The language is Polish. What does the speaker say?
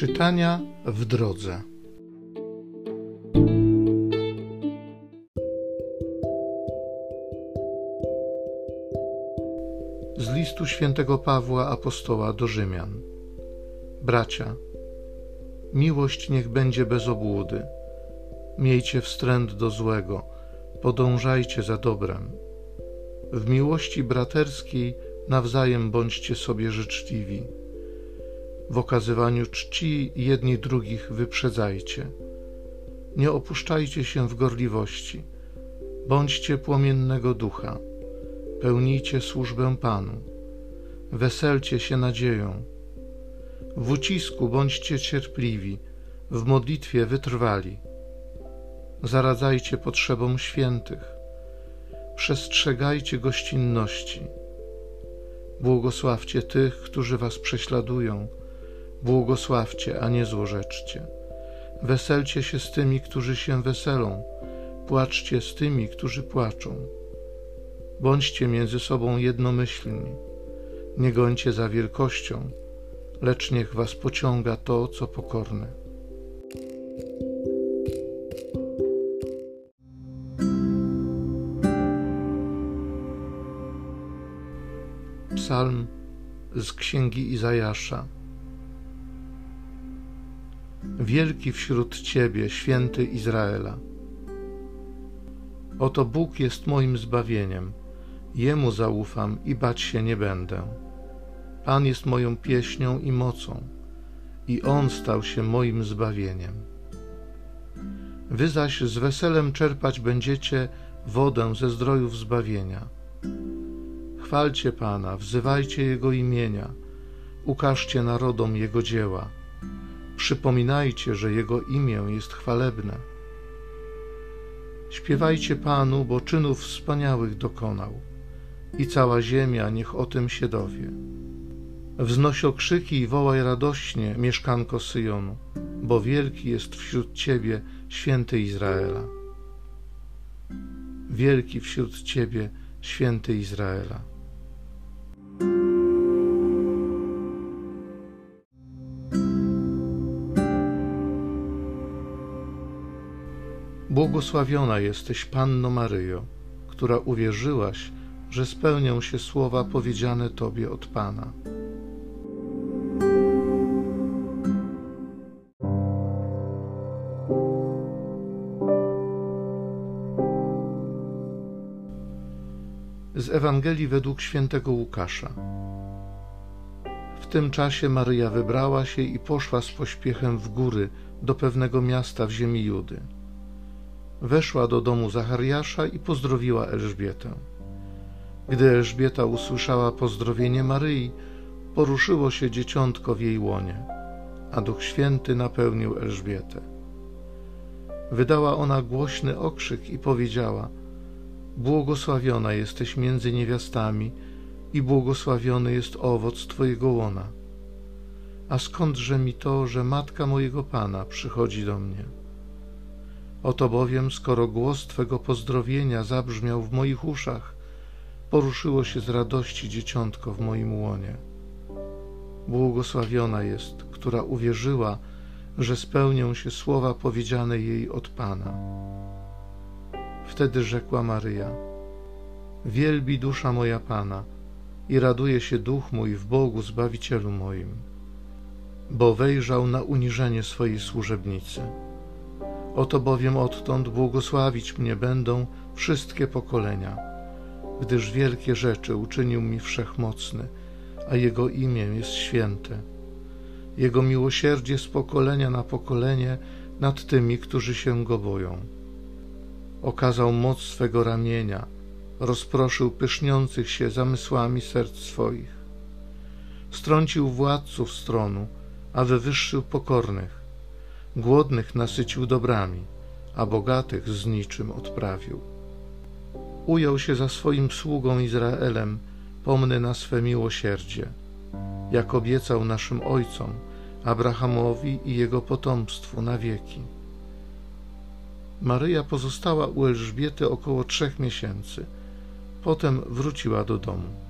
Czytania w drodze. Z listu świętego Pawła apostoła do Rzymian. Bracia, miłość niech będzie bez obłudy. Miejcie wstręt do złego, podążajcie za dobrem. W miłości braterskiej nawzajem bądźcie sobie życzliwi w okazywaniu czci jedni drugich wyprzedzajcie. Nie opuszczajcie się w gorliwości. Bądźcie płomiennego ducha. Pełnijcie służbę Panu. Weselcie się nadzieją. W ucisku bądźcie cierpliwi, w modlitwie wytrwali. Zaradzajcie potrzebom świętych. Przestrzegajcie gościnności. Błogosławcie tych, którzy was prześladują Błogosławcie, a nie złorzeczcie. Weselcie się z tymi, którzy się weselą, płaczcie z tymi, którzy płaczą. Bądźcie między sobą jednomyślni. Nie gońcie za wielkością, lecz niech was pociąga to, co pokorne. Psalm z księgi Izajasza. Wielki wśród Ciebie, święty Izraela. Oto Bóg jest moim zbawieniem, Jemu zaufam i bać się nie będę. Pan jest moją pieśnią i mocą, i On stał się moim zbawieniem. Wy zaś z weselem czerpać będziecie wodę ze zdrojów zbawienia. Chwalcie Pana, wzywajcie Jego imienia, ukażcie narodom Jego dzieła Przypominajcie, że Jego imię jest chwalebne. Śpiewajcie Panu, bo czynów wspaniałych dokonał i cała ziemia niech o tym się dowie. Wznoś okrzyki i wołaj radośnie, mieszkanko Syjonu, bo wielki jest wśród Ciebie święty Izraela. Wielki wśród Ciebie święty Izraela. Błogosławiona jesteś, Panno Maryjo, która uwierzyłaś, że spełnią się słowa powiedziane Tobie od Pana. Z Ewangelii według świętego Łukasza. W tym czasie Maryja wybrała się i poszła z pośpiechem w góry do pewnego miasta w ziemi Judy weszła do domu Zachariasza i pozdrowiła Elżbietę. Gdy Elżbieta usłyszała pozdrowienie Maryi, poruszyło się dzieciątko w jej łonie, a Duch Święty napełnił Elżbietę. Wydała ona głośny okrzyk i powiedziała: Błogosławiona jesteś między niewiastami i błogosławiony jest owoc Twojego łona. A skądże mi to, że matka mojego Pana przychodzi do mnie? Oto bowiem, skoro głos Twego pozdrowienia zabrzmiał w moich uszach, poruszyło się z radości dzieciątko w moim łonie. Błogosławiona jest, która uwierzyła, że spełnią się słowa powiedziane jej od Pana. Wtedy rzekła Maryja: Wielbi dusza moja Pana i raduje się duch mój w Bogu Zbawicielu moim, bo wejrzał na uniżenie swojej służebnicy. Oto bowiem odtąd błogosławić mnie będą wszystkie pokolenia, gdyż wielkie rzeczy uczynił mi wszechmocny, a Jego imię jest święte. Jego miłosierdzie z pokolenia na pokolenie nad tymi, którzy się Go boją. Okazał moc swego ramienia, rozproszył pyszniących się zamysłami serc swoich. Strącił władców stronu, a wywyższył pokornych Głodnych nasycił dobrami, a bogatych z niczym odprawił. Ujął się za swoim sługą Izraelem, pomny na swe miłosierdzie, jak obiecał naszym ojcom, Abrahamowi i jego potomstwu na wieki. Maryja pozostała u Elżbiety około trzech miesięcy. Potem wróciła do domu.